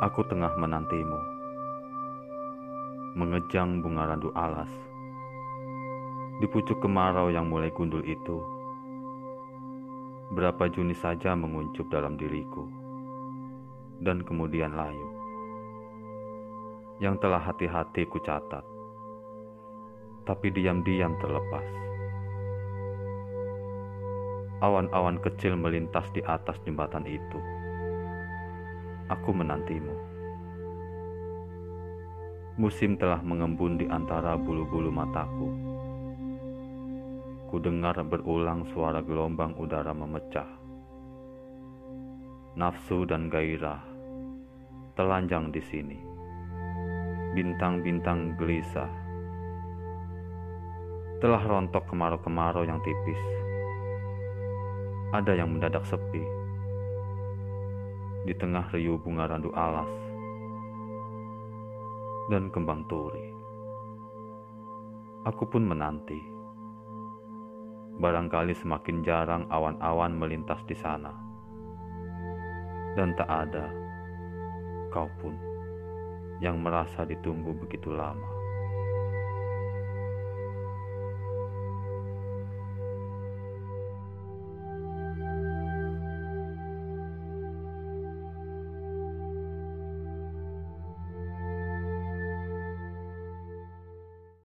Aku tengah menantimu, mengejang bunga randu alas. Di pucuk kemarau yang mulai gundul itu, berapa Juni saja menguncup dalam diriku, dan kemudian layu. Yang telah hati-hati ku catat, tapi diam-diam terlepas. Awan-awan kecil melintas di atas jembatan itu aku menantimu. Musim telah mengembun di antara bulu-bulu mataku. Ku dengar berulang suara gelombang udara memecah. Nafsu dan gairah telanjang di sini. Bintang-bintang gelisah telah rontok kemarau-kemarau yang tipis. Ada yang mendadak sepi di tengah riuh bunga randu alas dan kembang turi. Aku pun menanti. Barangkali semakin jarang awan-awan melintas di sana. Dan tak ada kau pun yang merasa ditunggu begitu lama.